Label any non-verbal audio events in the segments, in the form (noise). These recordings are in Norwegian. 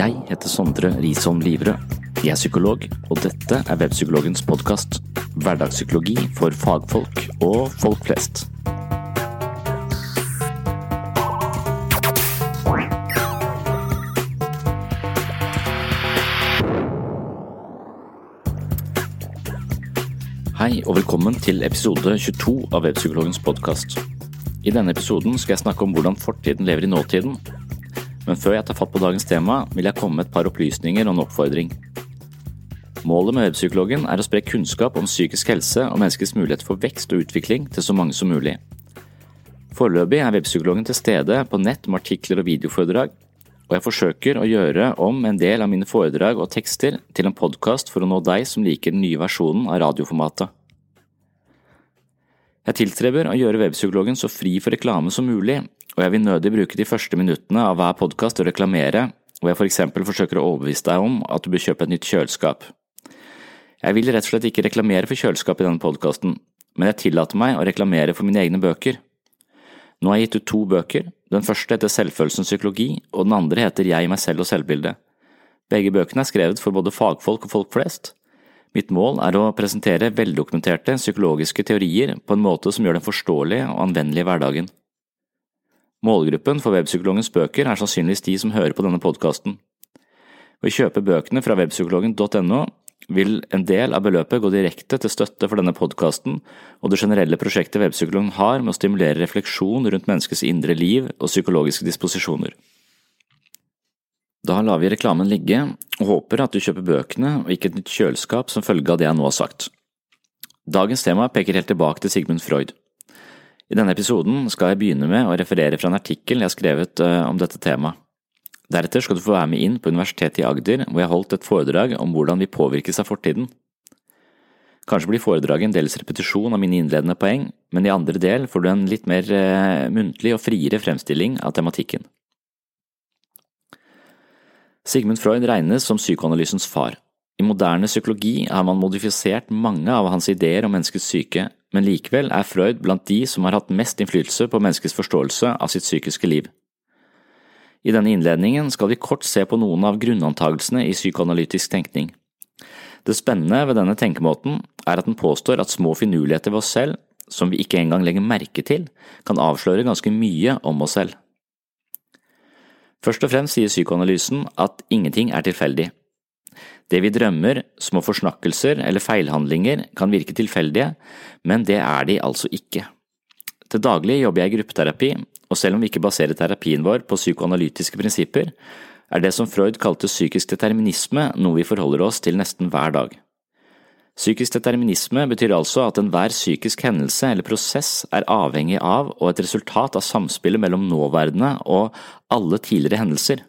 Jeg heter Sondre Risholm Livrød. Jeg er psykolog, og dette er Webpsykologens podkast. Hverdagspsykologi for fagfolk og folk flest. Hei og velkommen til episode 22 av Webpsykologens podkast. I denne episoden skal jeg snakke om hvordan fortiden lever i nåtiden, men før jeg tar fatt på dagens tema, vil jeg komme med et par opplysninger og en oppfordring. Målet med Webpsykologen er å spre kunnskap om psykisk helse og menneskets mulighet for vekst og utvikling til så mange som mulig. Foreløpig er Webpsykologen til stede på nett med artikler og videoforedrag, og jeg forsøker å gjøre om en del av mine foredrag og tekster til en podkast for å nå deg som liker den nye versjonen av radioformatet. Jeg tilstreber å gjøre Webpsykologen så fri for reklame som mulig, og jeg vil nødig bruke de første minuttene av hver podkast til å reklamere, hvor jeg for eksempel forsøker å overbevise deg om at du bør kjøpe et nytt kjøleskap. Jeg vil rett og slett ikke reklamere for kjøleskap i denne podkasten, men jeg tillater meg å reklamere for mine egne bøker. Nå har jeg gitt ut to bøker, den første heter Selvfølelsens psykologi, og den andre heter Jeg, meg selv og selvbildet. Begge bøkene er skrevet for både fagfolk og folk flest. Mitt mål er å presentere veldokumenterte psykologiske teorier på en måte som gjør dem forståelige og anvendelige i hverdagen. Målgruppen for Webpsykologens bøker er sannsynligvis de som hører på denne podkasten. Ved å kjøpe bøkene fra webpsykologen.no vil en del av beløpet gå direkte til støtte for denne podkasten og det generelle prosjektet Webpsykologen har med å stimulere refleksjon rundt menneskets indre liv og psykologiske disposisjoner. Da lar vi reklamen ligge, og håper at du kjøper bøkene og ikke et nytt kjøleskap som følge av det jeg nå har sagt. Dagens tema peker helt tilbake til Sigmund Freud. I denne episoden skal jeg begynne med å referere fra en artikkel jeg har skrevet eh, om dette temaet. Deretter skal du få være med inn på Universitetet i Agder, hvor jeg holdt et foredrag om hvordan vi påvirkes av fortiden. Kanskje blir foredraget en dels repetisjon av mine innledende poeng, men i andre del får du en litt mer eh, muntlig og friere fremstilling av tematikken. Sigmund Freud regnes som psykoanalysens far. I moderne psykologi har man modifisert mange av hans ideer om menneskets syke, men likevel er Freud blant de som har hatt mest innflytelse på menneskets forståelse av sitt psykiske liv. I denne innledningen skal vi kort se på noen av grunnantagelsene i psykoanalytisk tenkning. Det spennende ved denne tenkemåten er at den påstår at små finurligheter ved oss selv, som vi ikke engang legger merke til, kan avsløre ganske mye om oss selv. Først og fremst sier psykoanalysen at ingenting er tilfeldig. Det vi drømmer, små forsnakkelser eller feilhandlinger kan virke tilfeldige, men det er de altså ikke. Til daglig jobber jeg i gruppeterapi, og selv om vi ikke baserer terapien vår på psykoanalytiske prinsipper, er det som Freud kalte psykisk determinisme noe vi forholder oss til nesten hver dag. Psykisk determinisme betyr altså at enhver psykisk hendelse eller prosess er avhengig av og et resultat av samspillet mellom nåverdene og alle tidligere hendelser.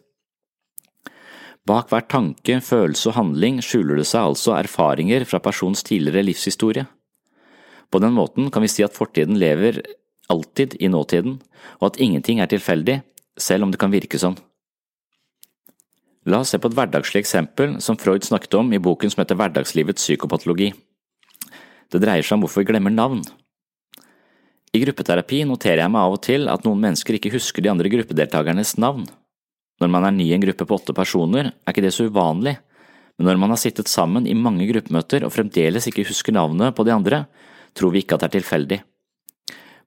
Bak hver tanke, følelse og handling skjuler det seg altså erfaringer fra persons tidligere livshistorie. På den måten kan vi si at fortiden lever alltid i nåtiden, og at ingenting er tilfeldig, selv om det kan virke sånn. La oss se på et hverdagslig eksempel som Freud snakket om i boken som heter Hverdagslivets psykopatologi. Det dreier seg om hvorfor vi glemmer navn. I gruppeterapi noterer jeg meg av og til at noen mennesker ikke husker de andre gruppedeltakernes navn. Når man er ny i en gruppe på åtte personer, er ikke det så uvanlig, men når man har sittet sammen i mange gruppemøter og fremdeles ikke husker navnet på de andre, tror vi ikke at det er tilfeldig.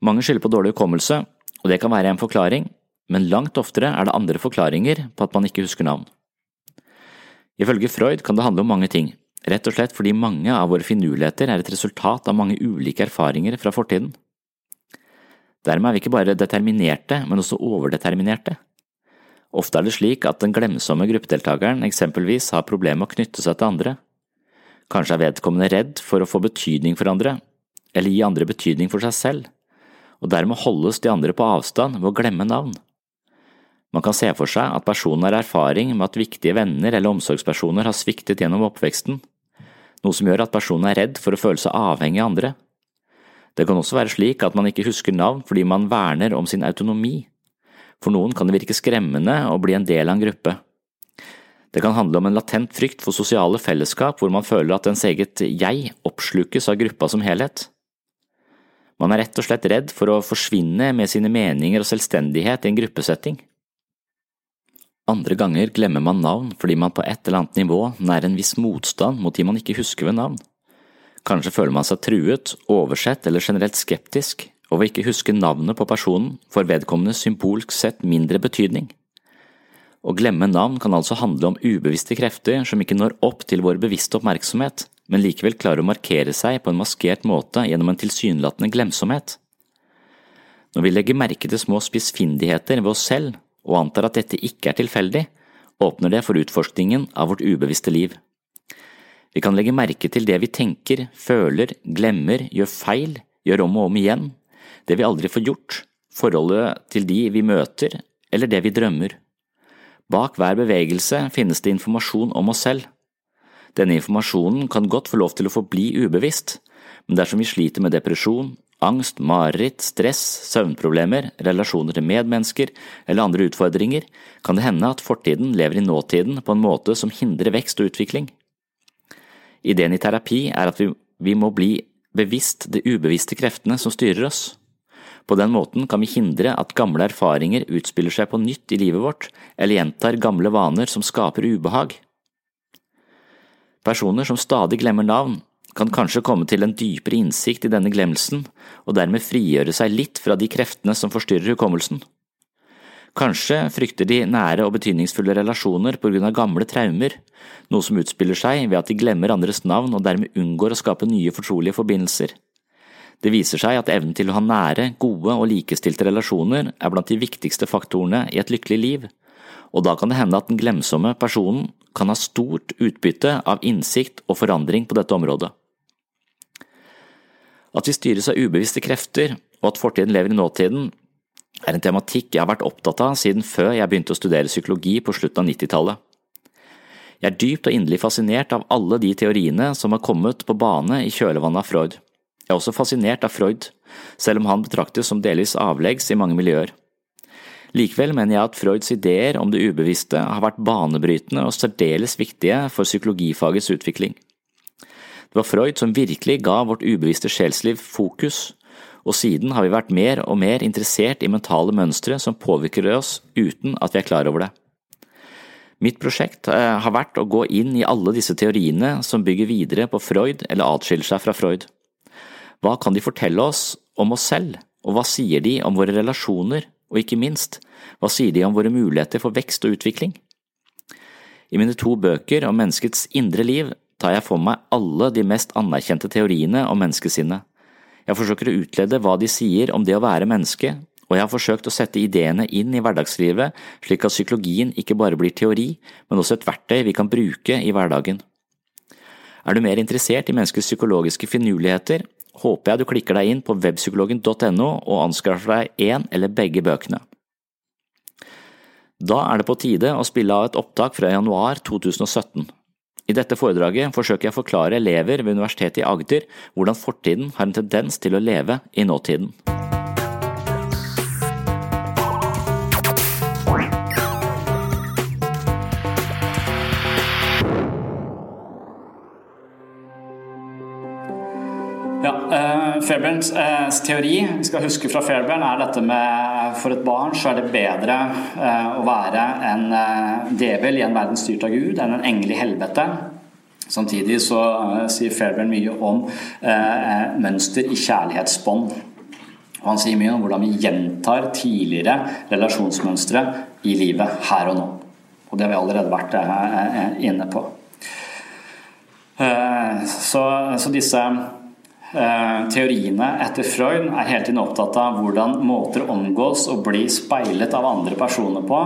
Mange skylder på dårlig hukommelse, og det kan være en forklaring, men langt oftere er det andre forklaringer på at man ikke husker navn. Ifølge Freud kan det handle om mange ting, rett og slett fordi mange av våre finurligheter er et resultat av mange ulike erfaringer fra fortiden. Dermed er vi ikke bare determinerte, men også overdeterminerte. Ofte er det slik at den glemsomme gruppedeltakeren eksempelvis har problemer med å knytte seg til andre. Kanskje er vedkommende redd for å få betydning for andre, eller gi andre betydning for seg selv, og dermed holdes de andre på avstand ved å glemme navn. Man kan se for seg at personen har erfaring med at viktige venner eller omsorgspersoner har sviktet gjennom oppveksten, noe som gjør at personen er redd for å føle seg avhengig av andre. Det kan også være slik at man ikke husker navn fordi man verner om sin autonomi. For noen kan det virke skremmende å bli en del av en gruppe. Det kan handle om en latent frykt for sosiale fellesskap hvor man føler at ens eget jeg oppslukes av gruppa som helhet. Man er rett og slett redd for å forsvinne med sine meninger og selvstendighet i en gruppesetting. Andre ganger glemmer man navn fordi man på et eller annet nivå nærer en viss motstand mot de man ikke husker ved navn. Kanskje føler man seg truet, oversett eller generelt skeptisk, og ved ikke huske navnet på personen får vedkommende symbolsk sett mindre betydning. Å glemme navn kan altså handle om ubevisste krefter som ikke når opp til vår bevisste oppmerksomhet, men likevel klarer å markere seg på en maskert måte gjennom en tilsynelatende glemsomhet. Når vi legger merke til små spissfindigheter ved oss selv og antar at dette ikke er tilfeldig, åpner det for utforskningen av vårt ubevisste liv. Vi kan legge merke til det vi tenker, føler, glemmer, gjør feil, gjør om og om igjen, det vi aldri får gjort, forholdet til de vi møter, eller det vi drømmer. Bak hver bevegelse finnes det informasjon om oss selv. Denne informasjonen kan godt få lov til å forbli ubevisst, men dersom vi sliter med depresjon, angst, mareritt, stress, søvnproblemer, relasjoner til medmennesker eller andre utfordringer, kan det hende at fortiden lever i nåtiden på en måte som hindrer vekst og utvikling. Ideen i terapi er at vi, vi må bli bevisst de ubevisste kreftene som styrer oss. På den måten kan vi hindre at gamle erfaringer utspiller seg på nytt i livet vårt, eller gjentar gamle vaner som skaper ubehag. Personer som stadig glemmer navn, kan kanskje komme til en dypere innsikt i denne glemmelsen, og dermed frigjøre seg litt fra de kreftene som forstyrrer hukommelsen. Kanskje frykter de nære og betydningsfulle relasjoner på grunn av gamle traumer, noe som utspiller seg ved at de glemmer andres navn og dermed unngår å skape nye fortrolige forbindelser. Det viser seg at evnen til å ha nære, gode og likestilte relasjoner er blant de viktigste faktorene i et lykkelig liv, og da kan det hende at den glemsomme personen kan ha stort utbytte av innsikt og forandring på dette området. At vi styres av ubevisste krefter, og at fortiden lever i nåtiden, er en tematikk jeg har vært opptatt av siden før jeg begynte å studere psykologi på slutten av 90-tallet. Jeg er dypt og inderlig fascinert av alle de teoriene som har kommet på bane i kjølvannet av Freud. Jeg er også fascinert av Freud, selv om han betraktes som delvis avleggs i mange miljøer. Likevel mener jeg at Freuds ideer om det ubevisste har vært banebrytende og særdeles viktige for psykologifagets utvikling. Det var Freud som virkelig ga vårt ubevisste sjelsliv fokus, og siden har vi vært mer og mer interessert i mentale mønstre som påvirker oss uten at vi er klar over det. Mitt prosjekt eh, har vært å gå inn i alle disse teoriene som bygger videre på Freud eller atskiller seg fra Freud. Hva kan de fortelle oss om oss selv, og hva sier de om våre relasjoner, og ikke minst, hva sier de om våre muligheter for vekst og utvikling? I mine to bøker om menneskets indre liv tar jeg for meg alle de mest anerkjente teoriene om menneskesinnet. Jeg forsøker å utlede hva de sier om det å være menneske, og jeg har forsøkt å sette ideene inn i hverdagslivet slik at psykologien ikke bare blir teori, men også et verktøy vi kan bruke i hverdagen. Er du mer interessert i menneskets psykologiske finurligheter, håper jeg du klikker deg inn på webpsykologen.no og anskaffer deg én eller begge bøkene. Da er det på tide å spille av et opptak fra januar 2017. I dette foredraget forsøker jeg å forklare elever ved Universitetet i Agder hvordan fortiden har en tendens til å leve i nåtiden. Fairbairns eh, teori vi skal huske fra Fairbairn er dette med for et barn så er det bedre eh, å være en eh, djevel i en verden styrt av Gud enn en engel i helvete. Samtidig så eh, sier Fairbairn mye om eh, mønster i kjærlighetsbånd. Og han sier mye om hvordan vi gjentar tidligere relasjonsmønstre i livet her og nå. Og det har vi allerede vært eh, inne på. Så, så disse Eh, teoriene etter Freud er hele tiden opptatt av hvordan måter å omgås og bli speilet av andre personer på,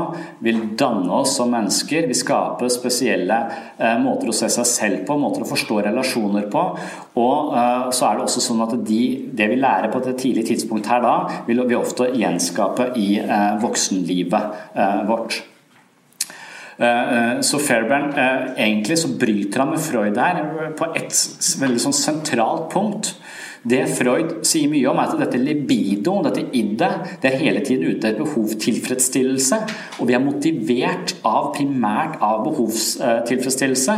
vil danne oss som mennesker. Vi skaper spesielle eh, måter å se seg selv på, måter å forstå relasjoner på. Og eh, så er det også sånn at de, det vi lærer på et tidlig tidspunkt her da, vil vi ofte gjenskape i voksenlivet vårt. Så Fairbairn, egentlig så bryter han med Freud her på et veldig sånn sentralt punkt. Det Freud sier mye om, er at dette libido, dette iddet, det er hele tiden ute etter behovstilfredsstillelse. Og vi er motivert av primært av behovstilfredsstillelse.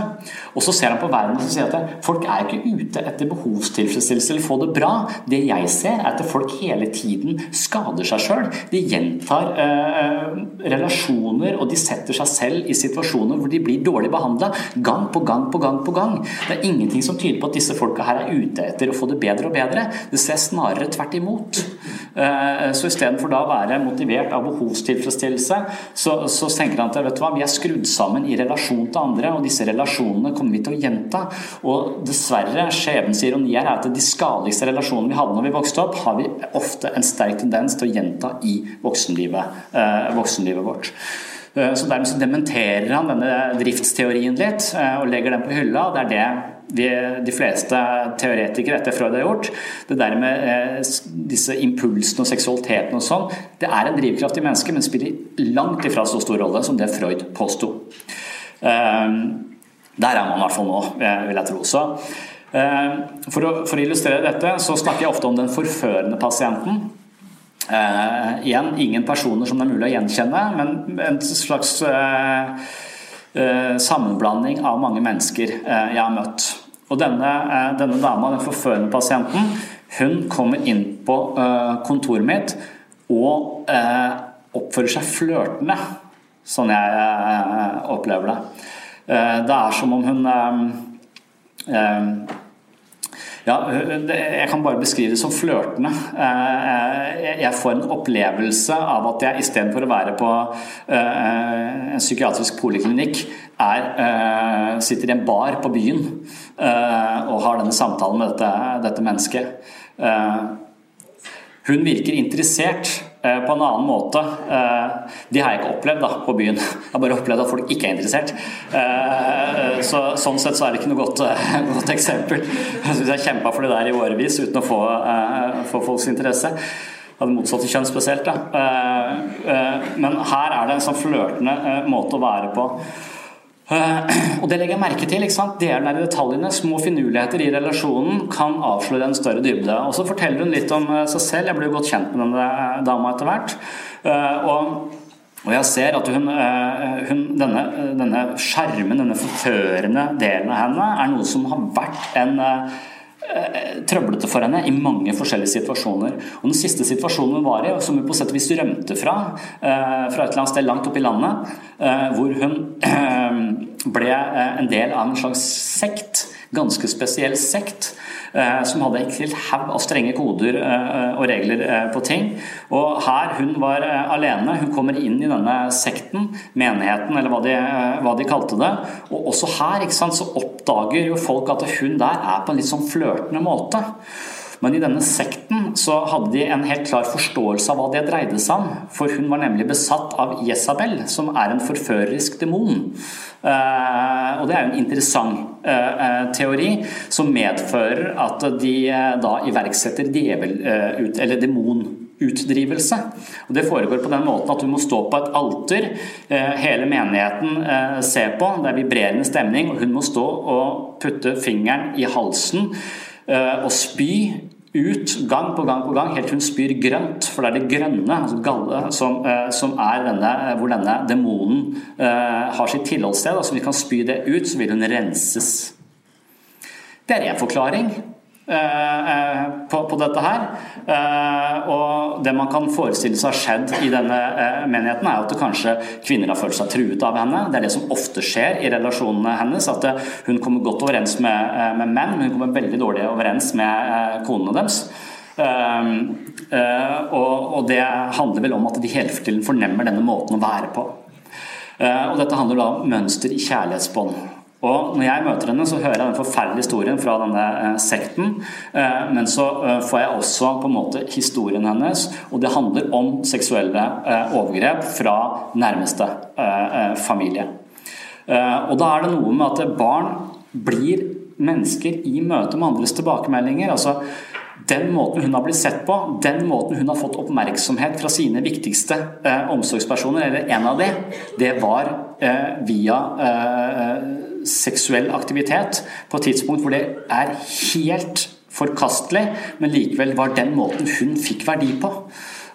Og så ser han på verden og sier at folk er ikke ute etter behovstilfredsstillelse eller få det bra. Det jeg ser, er at folk hele tiden skader seg sjøl. De gjentar eh, relasjoner, og de setter seg selv i situasjoner hvor de blir dårlig behandla gang på gang på gang på gang. Det er ingenting som tyder på at disse folka her er ute etter å få det bedre og bedre. Det ser snarere tvert imot. Eh, så istedenfor da å være motivert av behovstilfredsstillelse, så, så tenker han at vet du hva, vi er skrudd sammen i relasjon til andre, og disse relasjonene kommer vi til å gjenta. Og dessverre, skjebnens ironi er at de skadeligste relasjonene vi hadde når vi vokste opp, har vi ofte en sterk tendens til å gjenta i voksenlivet, eh, voksenlivet vårt. Eh, så Dermed så dementerer han denne driftsteorien litt og legger den på hylla. Det er det de, de, fleste teoretikere etter Freud har gjort. Det der med eh, disse impulsene og seksualiteten og sånn, det er en drivkraft i mennesket, men spiller langt ifra så stor rolle som det Freud påsto. Eh, der er man i hvert fall nå, eh, vil jeg tro. Så, eh, for å, for, å, illustrere dette, så snakker jeg ofte om den forførende pasienten. Eh, igjen ingen personer som det er mulig å gjenkjenne, men en slags eh, sammenblanding av mange mennesker jeg har møtt. Og denne, eh, denne dama, den forførende pasienten, hun kommer inn på eh, kontoret mitt og eh, oppfører seg flørtende, sånn jeg opplever det. Det er som om hun ja, jeg kan bare beskrive det som flørtende. Jeg får en opplevelse av at jeg istedenfor å være på en psykiatrisk poliklinikk, er, sitter i en bar på byen Eh, og har denne samtalen med dette, dette mennesket. Eh, hun virker interessert eh, på en annen måte. De har jeg ikke opplevd da, på byen. Jeg har bare opplevd at folk ikke er interessert. Så, sånn sett så er det ikke noe godt, godt eksempel. Jeg syns jeg kjempa for det der i årevis uten å få, få folks interesse. Av det motsatte kjønn spesielt. Da. Men her er det en sånn flørtende måte å være på. Eh, (clears throat) og det legger jeg merke til. ikke sant? Delene i detaljene, små finurligheter i relasjonen, kan avsløre en større dybde. Og så forteller hun litt om eh, seg selv. Jeg ble jo godt kjent med denne eh, dama etter hvert. Og, og jeg ser at hun, hun denne, denne skjermen, denne forførende delen av henne, er noe som har vært en trøblete for henne i mange forskjellige situasjoner. Og Den siste situasjonen hun var i, som hun på sett og vis rømte fra, fra et eller annet sted langt oppe i landet, hvor hun ble eh, en del av en slags sekt, ganske spesiell sekt, eh, som hadde en hel haug av strenge koder eh, og regler på ting. Og her hun var alene. Hun kommer inn i denne sekten, menigheten eller hva de, hva de kalte det. Og også her sant, så oppdager jo folk at hun der er på en litt sånn flørtende måte. Men i denne sekten så hadde de en helt klar forståelse av hva det dreide seg om. For hun var nemlig besatt av Jesabel, som er en forførerisk demon. Uh, og det er jo en interessant uh, teori som medfører at de da iverksetter djevel, eller demonutdrivelse. Og Det foregår på den måten at du må stå på et alter, hele menigheten ser på, det er vibrerende stemning, og hun må stå og putte fingeren i halsen og spy ut gang på gang på gang helt til hun spyr grønt. For det er det grønne, altså galle, som, eh, som er denne, hvor denne demonen har sitt tilholdssted. Altså hvis vi kan spy det ut, så vil hun renses. Det er én forklaring. Eh, eh, på, dette her. Eh, og det man kan forestille seg skjedd i denne menigheten, er at kanskje kvinner har følt seg truet av henne. Det er det som ofte skjer i relasjonene hennes. At hun kommer godt overens med, med menn, men hun kommer veldig dårlig overens med konene deres. og, det handler vel om at de hele tiden fornemmer denne måten å være på. og dette handler da om mønster i kjærlighetsbånd. Og når jeg møter henne, så hører jeg den forferdelige historien fra denne eh, sekten. Eh, men så eh, får jeg også på en måte historien hennes, og det handler om seksuelle overgrep fra nærmeste familie. Og da er det noe med at barn blir mennesker i møte med andres tilbakemeldinger. altså den måten hun har blitt sett på, den måten hun har fått oppmerksomhet fra sine viktigste eh, omsorgspersoner, eller en av de, det var eh, via eh, seksuell aktivitet på et tidspunkt hvor det er helt forkastelig, men likevel var den måten hun fikk verdi på.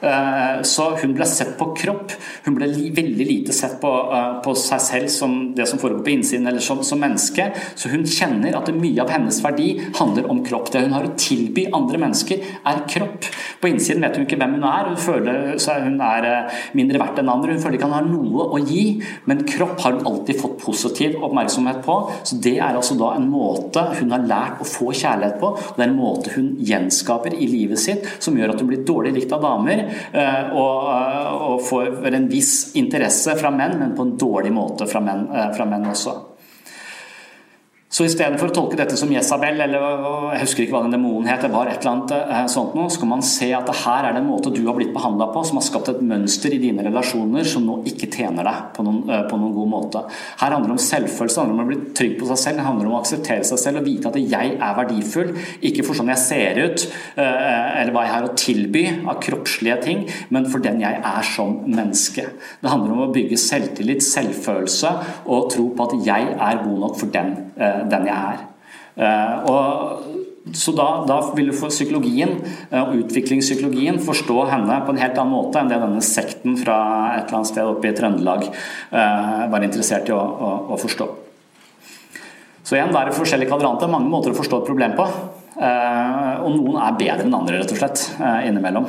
Eh, så hun ble sett på kropp. Hun ble veldig lite sett på, eh, på seg selv som det som foregår på innsiden, eller som, som, menneske. Så hun kjenner at mye av hennes verdi handler om kropp. Det hun har å tilby andre mennesker, er kropp. På innsiden vet hun ikke hvem hun er. Hun føler seg hun er eh, mindre verdt enn andre. Hun føler ikke han har noe å gi, men kropp har hun alltid fått positiv oppmerksomhet på. Så det er altså da en måte hun har lært å få kjærlighet på. Det er en måte hun gjenskaper i livet sitt som gjør at hun blir dårlig likt av damer. Eh, og, eh, og får en viss interesse fra menn, men på en dårlig måte fra menn, eh, fra menn også. Så istedenfor å tolke dette som Jesabel, eller jeg husker ikke hva den demonen het, det var et eller annet eh, sånt noe, så kan man se at det her er det en måte du har blitt behandla på, som har skapt et mønster i dine relasjoner som nå ikke tjener deg på noen, eh, på noen god måte. Her handler det om selvfølelse, det handler om å bli trygg på seg selv, det handler om å akseptere seg selv og vite at jeg er verdifull, ikke for sånn jeg ser ut, eh, eller hva jeg har å tilby av kroppslige ting, men for den jeg er som menneske. Det handler om å bygge selvtillit, selvfølelse og tro på at jeg er god nok for den den jeg er. Eh, og så da, da, vil du få psykologien eh, og utviklingspsykologien forstå henne på en helt annen måte enn det denne sekten fra et eller annet sted oppe i Trøndelag eh, var interessert i å, å, å forstå. Så igjen, det er forskjellige kvadranter, mange måter å forstå et problem på. Og noen er bedre enn andre, rett og slett, innimellom.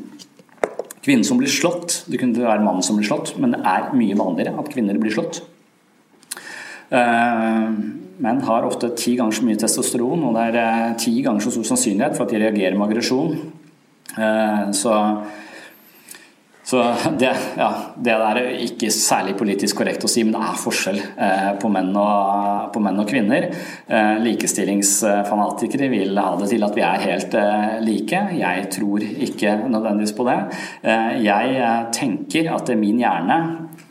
Kvinnen som blir slått, det kunne være mannen som blir slått, men det er mye vanligere at kvinner blir slått. Eh, menn har ofte ti ganger så mye testosteron, og det er eh, ti ganger så stor sannsynlighet for at de reagerer med aggresjon. Eh, så så det, ja, det er ikke særlig politisk korrekt å si, men det er forskjell eh, på, menn og, på, menn og, kvinner. Eh, likestillingsfanatikere vil ha det til at vi er helt eh, like. Jeg tror ikke nødvendigvis på det. Jeg tenker at min hjerne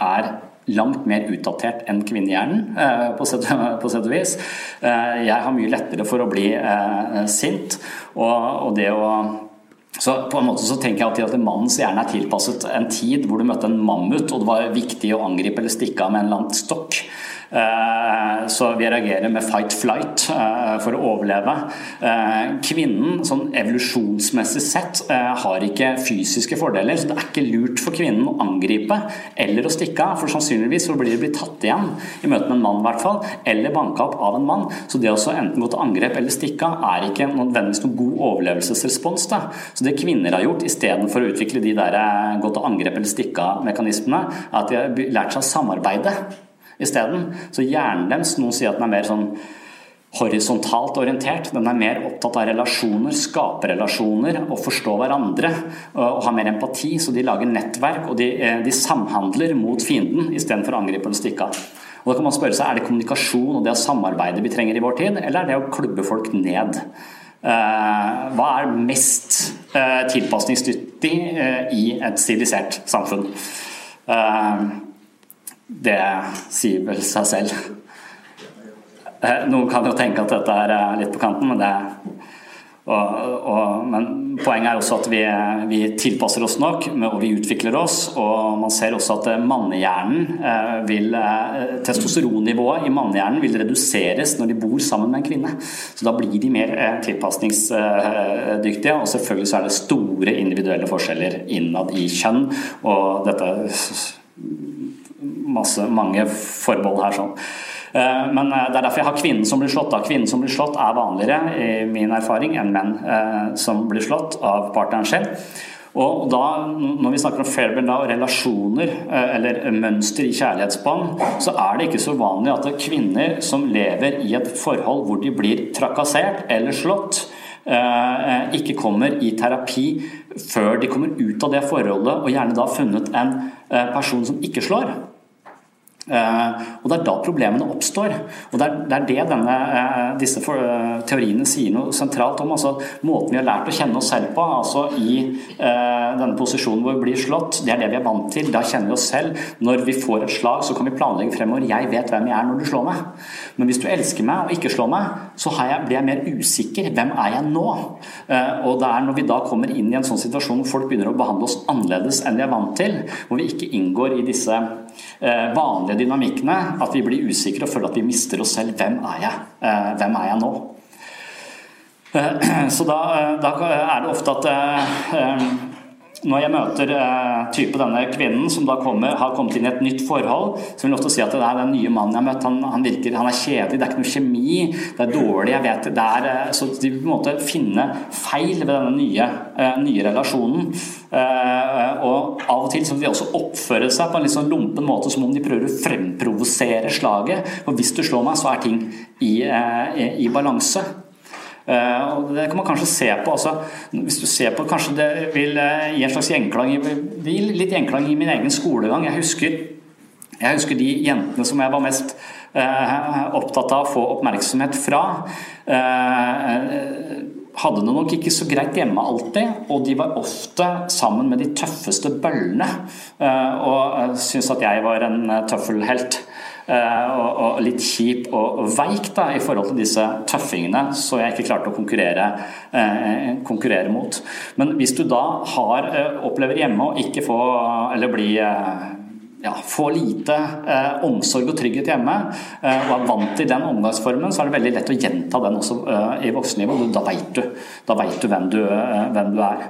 er langt mer utdatert enn kvinnehjernen, eh, på sett, (laughs) og vis. Jeg har mye lettere for å bli sint, og det å så på en måte så tenker jeg alltid at Mannens hjerne er tilpasset en tid hvor du møtte en mammut, og det var viktig å angripe eller stikke av med en eller annen stokk. Eh, så vi reagerer med fight-flight eh, for å overleve. Eh, kvinnen, sånn evolusjonsmessig sett, har ikke fysiske fordeler, så det er ikke lurt for kvinnen å angripe eller å stikke av, for sannsynligvis så blir det blitt tatt igjen i møte med en mann, i hvert fall, eller banka opp av en mann. Så det å enten gå til angrep eller stikke av er ikke nødvendigvis noen god overlevelsesrespons. Da. Så det kvinner har gjort, istedenfor å utvikle de der gå til angrep eller stikke av-mekanismene, er at de har lært seg å samarbeide isteden. Så hjernen deres, noen sier at den er mer sånn horisontalt orientert. Den er mer opptatt av relasjoner, skape relasjoner og forstå hverandre. Og ha mer empati, så de lager nettverk og de, de samhandler mot fienden istedenfor å angripe eller stikke av. Og da kan man spørre seg, Er det kommunikasjon og det å samarbeide vi trenger i vår tid, eller er det å klubbe folk ned? Hva er mest tilpasningsdyktig i et sivilisert samfunn? Det sier vel seg selv. Eh, noen kan jo tenke at dette er litt på kanten, men det Og, og, men poenget er også at vi, vi, tilpasser oss nok, og vi utvikler oss. Og man ser også at mannehjernen vil Testosteronnivået i mannehjernen vil reduseres når de bor sammen med en kvinne. Så da blir de mer tilpasningsdyktige. Og selvfølgelig så er det store individuelle forskjeller innad i kjønn. Og dette masse, mange forbehold her sånn. Eh, men eh, det er derfor jeg har kvinnen som blir slått. Da. Kvinnen som blir slått er vanligere i min erfaring enn menn eh, som blir slått av partneren selv. Og da, Når vi snakker om Fairbairn og relasjoner eller mønster i kjærlighetsbånd, så er det ikke så vanlig at det er kvinner som lever i et forhold hvor de blir trakassert eller slått, ikke kommer i terapi før de kommer ut av det forholdet og gjerne da funnet en person som ikke slår. Eh, og Det er da problemene oppstår. og Det er, det, er det denne, eh, disse eh, teoriene sier noe sentralt om. altså Måten vi har lært å kjenne oss selv på, altså i denne posisjonen hvor vi blir slått, det er det vi er vant til. Da kjenner vi oss selv. Når vi får et slag, så kan vi planlegge fremover. Jeg vet hvem jeg er når du slår meg. Men hvis du elsker meg og ikke slår meg, så jeg, blir jeg mer usikker. Hvem er jeg nå? Og det er når vi da kommer inn i en sånn situasjon hvor folk begynner å behandle oss annerledes enn vi er vant til, hvor vi ikke inngår i disse vanlige dynamikkene at vi blir usikre og føler at vi mister oss selv. Hvem er jeg? Eh, hvem er jeg nå? Eh, (clears throat) så da, eh, da er det ofte at når jeg møter eh, type denne kvinnen som da kommer, har kommet inn i et nytt forhold, så vil jeg ofte si at det er den nye mannen jeg har møtt, han, han, virker, han er kjedelig, det er ikke noe kjemi, det er dårlig, jeg vet det er, eh, Så de vil på en måte finne feil ved denne nye, eh, nye relasjonen. Eh, og av og til så vil de også oppføre seg på en litt sånn lumpen måte, som om de prøver å fremprovosere slaget. For hvis du slår meg, så er ting i, eh, i balanse. Eh, og det kan man kanskje se på. Altså, hvis du ser på Kanskje det vil eh, gi en slags gjenklang litt gjenklang i min egen skolegang. Jeg husker, jeg husker de jentene som jeg var mest eh, opptatt av å få oppmerksomhet fra. hadde det nok ikke så greit hjemme alltid, og de var ofte sammen med de tøffeste bøllene. og syntes at jeg var en tøffelhelt. Eh, og, litt kjip og veik da, i forhold til disse tøffingene, så jeg ikke klarte å konkurrere, eh, konkurrere mot. Men hvis du da har, eh, opplever hjemme å ikke få, eller bli ja, få lite eh, omsorg og trygghet hjemme, eh, og er vant til den omgangsformen, så er det veldig lett å gjenta den også eh, i voksenlivet. Da veit du, da vet du hvem, du, hvem du er.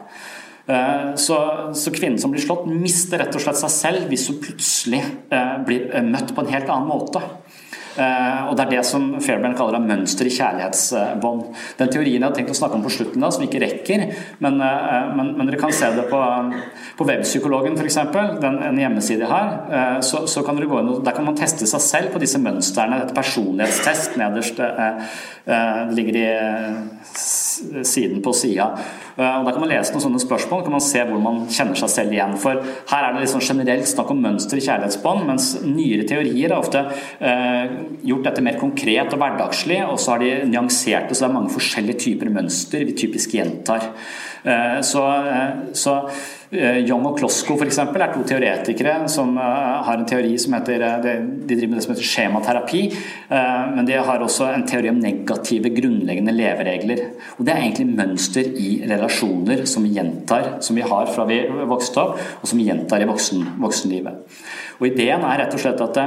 Eh, så, så, kvinnen som blir slått, mister rett og slett seg selv hvis hun plutselig eh, blir eh, møtt på en helt annen måte. Og Det er det som Fairbairn kaller et mønster i kjærlighetsbånd. Den teorien jeg har tenkt å snakke om på slutten, da, som ikke rekker, men, men, men, dere kan se det på, på Webpsykologen f.eks., en hjemmeside her. Så, så, kan dere gå inn, Der kan man teste seg selv på disse mønstrene. Dette personlighetstest nederst. Det ligger i siden på sida. Eh, og Da kan man lese noen sånne spørsmål, kan man se hvor man kjenner seg selv igjen. For her er det liksom generelt snakk om mønster i kjærlighetsbånd, mens nyere teorier har ofte eh, gjort dette mer konkret og hverdagslig, og så har de nyansert det, så det er mange forskjellige typer mønster vi typisk gjentar. Eh, så, så Young og Klosko for eksempel, er to teoretikere som eh, har en teori som heter eh, De driver med det som heter skjematerapi, men de har også en teori om negative, grunnleggende leveregler. Og Det er egentlig mønster i relasjoner som vi gjentar, som vi har fra vi vokste opp, og som vi gjentar i voksen, voksenlivet. Og Ideen er rett og slett at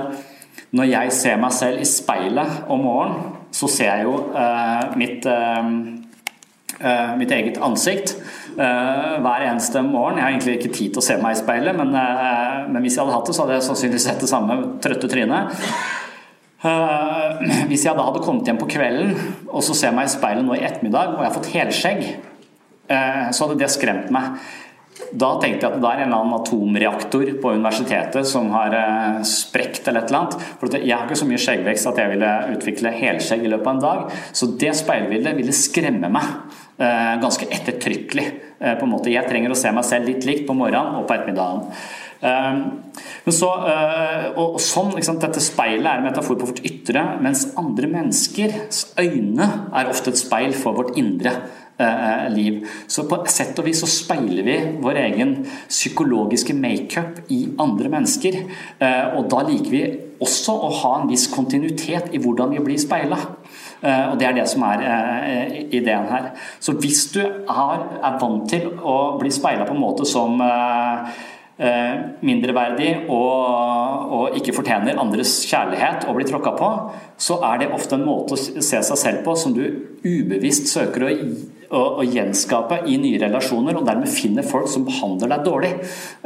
når jeg ser meg selv i speilet om morgenen, så ser jeg jo mitt, mitt eget ansikt. Eh, hver eneste morgen. Jeg har egentlig ikke tid til å se meg i speilet, men, eh, men hvis jeg hadde hatt det, så hadde jeg sannsynligvis sett det samme trøtte trynet. Eh, (clears throat) hvis jeg da hadde kommet hjem på kvelden og så ser meg i speilet nå i ettermiddag og jeg har fått helskjegg, så hadde det skremt meg. Da tenkte jeg at det er en eller annen atomreaktor på universitetet som har sprekt eller et eller annet. For jeg har ikke så mye skjeggvekst at jeg ville utvikle helskjegg i løpet av en dag. Så det speilbildet ville skremme meg. Eh, ganske ettertrykkelig. Eh, på en måte. Jeg trenger å se meg selv litt likt på morgenen og på ettermiddagen. Eh, men så, og sånn, Dette speilet er en metafor på vårt ytre, mens andre menneskers øyne er ofte et speil for vårt indre. liv. Så på sett og vis så speiler vi vår egen psykologiske makeup i andre mennesker. Og da liker vi også å ha en viss kontinuitet i hvordan vi blir speila. Eh, og Det er det som er eh, ideen her. Så hvis du er, er vant til å bli speila på en måte som eh, mindreverdig og, og, ikke fortjener andres kjærlighet og blir tråkka på, så er det ofte en måte å se seg selv på som du ubevisst søker å, å, å gjenskape i nye relasjoner, og dermed finner folk som behandler deg dårlig.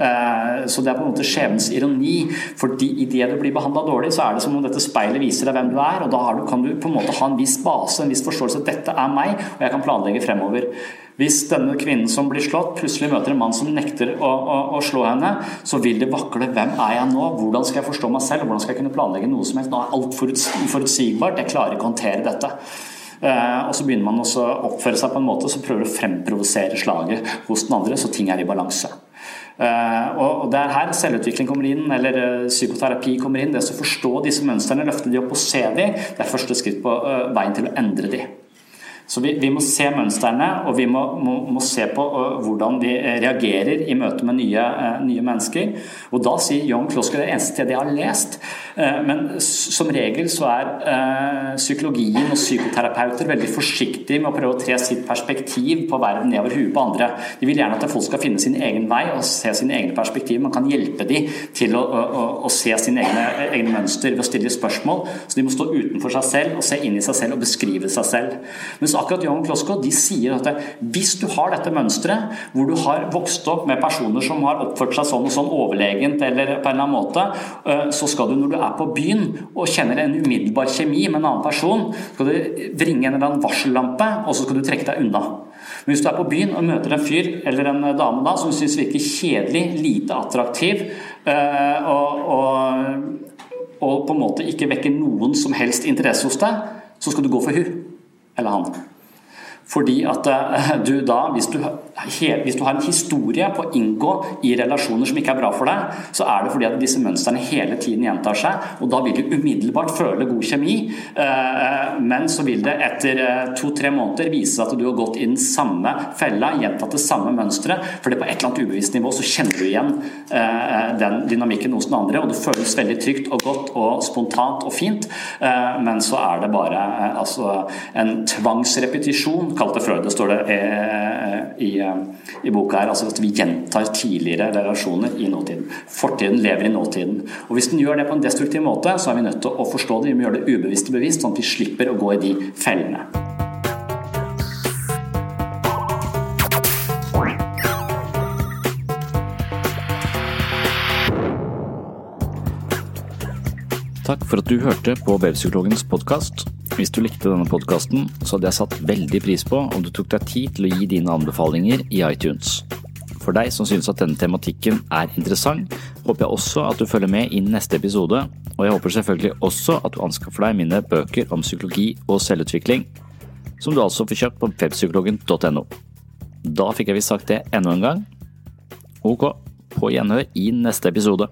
Eh, så det er på en måte skjebnens ironi. fordi idet du blir behandla dårlig, så er det som om dette speilet viser deg hvem du er, og da kan du på en måte ha en viss base, en viss forståelse at dette er meg, og jeg kan planlegge fremover. Hvis denne kvinnen som blir slått, plutselig møter en mann som nekter å, å, å, slå henne, så vil det vakle. Hvem er jeg nå? Hvordan skal jeg forstå meg selv? Hvordan skal jeg kunne planlegge noe som helst? Nå er alt uforutsigbart. Jeg klarer ikke å håndtere dette. Eh, og så begynner man også å oppføre seg på en måte som prøver å fremprovosere slaget hos den andre, så ting er i balanse. Uh, og Det er her selvutvikling kommer inn, eller uh, psykoterapi kommer inn. Det å forstå disse mønstrene, løfte de opp og se de, det er første skritt på veien til å endre de. Så vi, vi, må se mønstrene, og vi må, må, må se på hvordan uh, reagerer i møte med nye, nye mennesker. Og da sier John Klosker det eneste stedet jeg har lest. Men som regel så er psykologien og psykoterapeuter veldig forsiktige med å prøve å tre sitt perspektiv på verden nedover huet på andre. De vil gjerne at folk skal finne sin egen vei og se sine egne perspektiv. Man kan hjelpe dem til å, å, å se sine egne, egne, mønster ved å stille spørsmål. Så de må stå utenfor seg selv og se inn i seg selv og beskrive seg selv. Men så akkurat Johan Klosko de sier at hvis du har dette mønsteret, hvor du har vokst opp med personer som har oppført seg sånn og sånn overlegent eller på en eller annen måte, eh, så skal du når du er på byen og kjenner en umiddelbar kjemi med en annen person, skal du vringe en eller annen varsellampe, og så skal du trekke deg unna. Men hvis du er på byen og møter en fyr eller en dame da, som syns virker kjedelig, lite attraktiv eh, og, og, og på en måte ikke vekker noen som helst interesse hos deg, så skal du gå for hun eller han. Fordi at eh, du da, hvis du, hvis du, har en historie på å inngå i relasjoner som ikke er bra for deg, så er det fordi at disse mønstrene hele tiden gjentar seg, og da vil du umiddelbart føle god kjemi. Eh, men så vil det etter eh, to-tre måneder vise at du har gått i den samme fella, gjentatt det samme mønsteret, for det på et eller annet ubevisst nivå så kjenner du igjen den dynamikken hos den andre, og det føles veldig trygt og godt og spontant og fint, men så er det bare altså, en tvangsrepetisjon kalte Freud står det eh, i, eh, i, boka her. altså At vi gjentar tidligere relasjoner i nåtiden. Fortiden lever i nåtiden. Og Hvis den gjør det på en destruktiv måte, så er vi nødt til å forstå det. Vi må gjøre det ubevisst og bevisst, sånn at vi slipper å gå i de fellene. Takk for at du hørte på Webpsykologens podkast. Hvis du likte denne podkasten, så hadde jeg satt veldig pris på om du tok deg tid til å gi dine anbefalinger i iTunes. For deg som synes at denne tematikken er interessant, håper jeg også at du følger med i neste episode, og jeg håper selvfølgelig også at du anskaffer deg mine bøker om psykologi og selvutvikling, som du altså får kjøpt på webpsykologen.no. Da fikk jeg visst sagt det enda en gang. Ok, på gjenhør i neste episode.